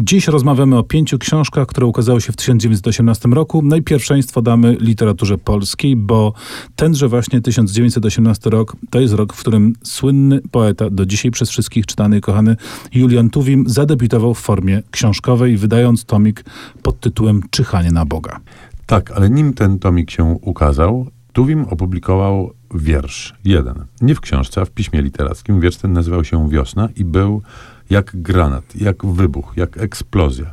Dziś rozmawiamy o pięciu książkach, które ukazały się w 1918 roku. No i pierwszeństwo damy literaturze polskiej, bo tenże właśnie 1918 rok to jest rok, w którym słynny poeta, do dzisiaj przez wszystkich czytany i kochany Julian Tuwim zadebiutował w formie książkowej, wydając tomik pod tytułem Czyhanie na Boga. Tak, ale nim ten tomik się ukazał, Tuwim opublikował wiersz jeden. Nie w książce, a w piśmie literackim. Wiersz ten nazywał się Wiosna i był jak granat, jak wybuch, jak eksplozja.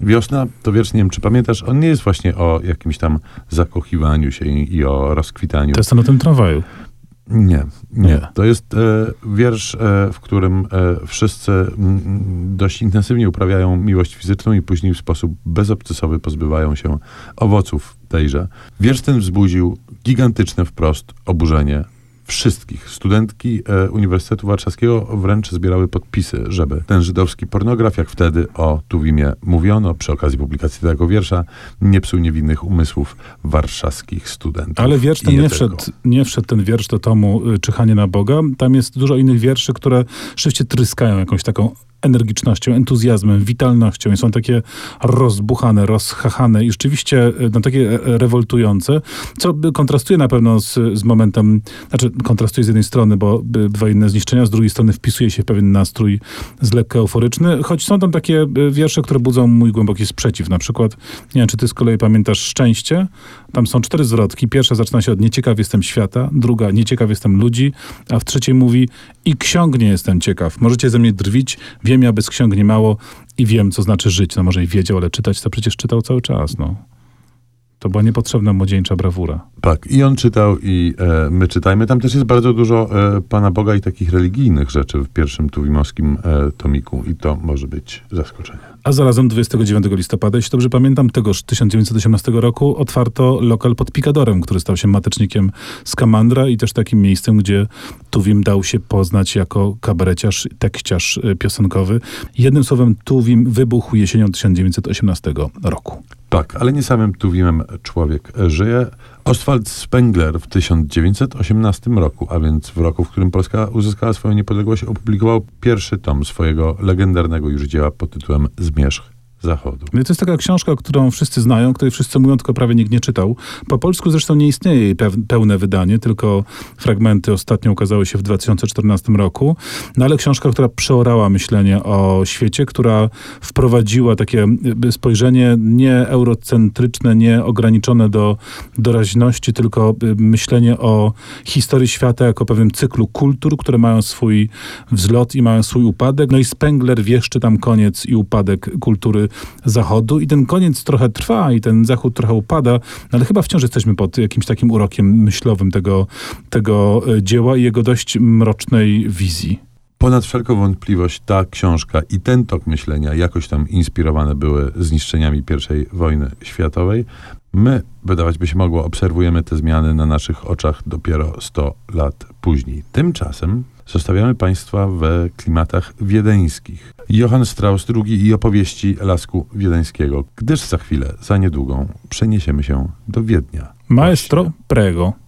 Wiosna to wiersz, nie wiem czy pamiętasz, on nie jest właśnie o jakimś tam zakochiwaniu się i, i o rozkwitaniu. To jest o tym tramwaju. Nie, nie. Nie. To jest e, wiersz, e, w którym e, wszyscy m, dość intensywnie uprawiają miłość fizyczną i później w sposób bezobcesowy pozbywają się owoców tejże. Wiersz ten wzbudził gigantyczne wprost oburzenie wszystkich. Studentki e, Uniwersytetu Warszawskiego wręcz zbierały podpisy, żeby ten żydowski pornograf, jak wtedy o Tuwimie mówiono przy okazji publikacji tego wiersza, nie psuł niewinnych umysłów warszawskich studentów. Ale wiersz ten nie tylko. wszedł, nie wszedł ten wiersz do tomu y, Czyhanie na Boga. Tam jest dużo innych wierszy, które rzeczywiście tryskają jakąś taką energicznością, entuzjazmem, witalnością i są takie rozbuchane, rozchachane i rzeczywiście y, no, takie e, rewoltujące, co kontrastuje na pewno z, z momentem, znaczy kontrastuje z jednej strony, bo inne zniszczenia, z drugiej strony wpisuje się w pewien nastrój z lekko euforyczny, choć są tam takie wiersze, które budzą mój głęboki sprzeciw. Na przykład, nie wiem, czy ty z kolei pamiętasz Szczęście? Tam są cztery zwrotki. Pierwsza zaczyna się od nieciekaw jestem świata, druga nieciekaw jestem ludzi, a w trzeciej mówi i ksiąg nie jestem ciekaw. Możecie ze mnie drwić, wiem ja bez ksiąg nie mało i wiem, co znaczy żyć. No może i wiedział, ale czytać to przecież czytał cały czas, no. To była niepotrzebna młodzieńcza brawura. Tak, i on czytał, i e, my czytajmy. Tam też jest bardzo dużo e, Pana Boga i takich religijnych rzeczy w pierwszym tuwimowskim e, tomiku i to może być zaskoczenie. A zarazem 29 listopada, jeśli dobrze pamiętam, tegoż 1918 roku otwarto lokal pod Pikadorem, który stał się matecznikiem Skamandra i też takim miejscem, gdzie Tuwim dał się poznać jako kabareciarz, tekściarz y, piosenkowy. Jednym słowem, Tuwim wybuchł jesienią 1918 roku. Tak, ale nie samym Tuwimem człowiek żyje. Oswald Spengler w 1918 roku, a więc w roku, w którym Polska uzyskała swoją niepodległość, opublikował pierwszy tom swojego legendarnego już dzieła pod tytułem Zmierzch Zachodu. No to jest taka książka, którą wszyscy znają, której wszyscy mówią, tylko prawie nikt nie czytał. Po polsku zresztą nie istnieje jej pełne wydanie, tylko fragmenty ostatnio ukazały się w 2014 roku. No ale książka, która przeorała myślenie o świecie, która wprowadziła takie y, spojrzenie nie eurocentryczne, nie ograniczone do doraźności, tylko y, myślenie o historii świata jako pewnym cyklu kultur, które mają swój wzlot i mają swój upadek. No i Spengler wieszczy tam koniec i upadek kultury Zachodu i ten koniec trochę trwa i ten Zachód trochę upada, no ale chyba wciąż jesteśmy pod jakimś takim urokiem myślowym tego, tego e, dzieła i jego dość mrocznej wizji. Ponad wszelką wątpliwość ta książka i ten tok myślenia jakoś tam inspirowane były zniszczeniami I wojny światowej. My, wydawać by się mogło, obserwujemy te zmiany na naszych oczach dopiero 100 lat później. Tymczasem zostawiamy Państwa we klimatach wiedeńskich. Johann Strauss II i opowieści Lasku Wiedeńskiego, gdyż za chwilę, za niedługą, przeniesiemy się do Wiednia. Maestro, prego.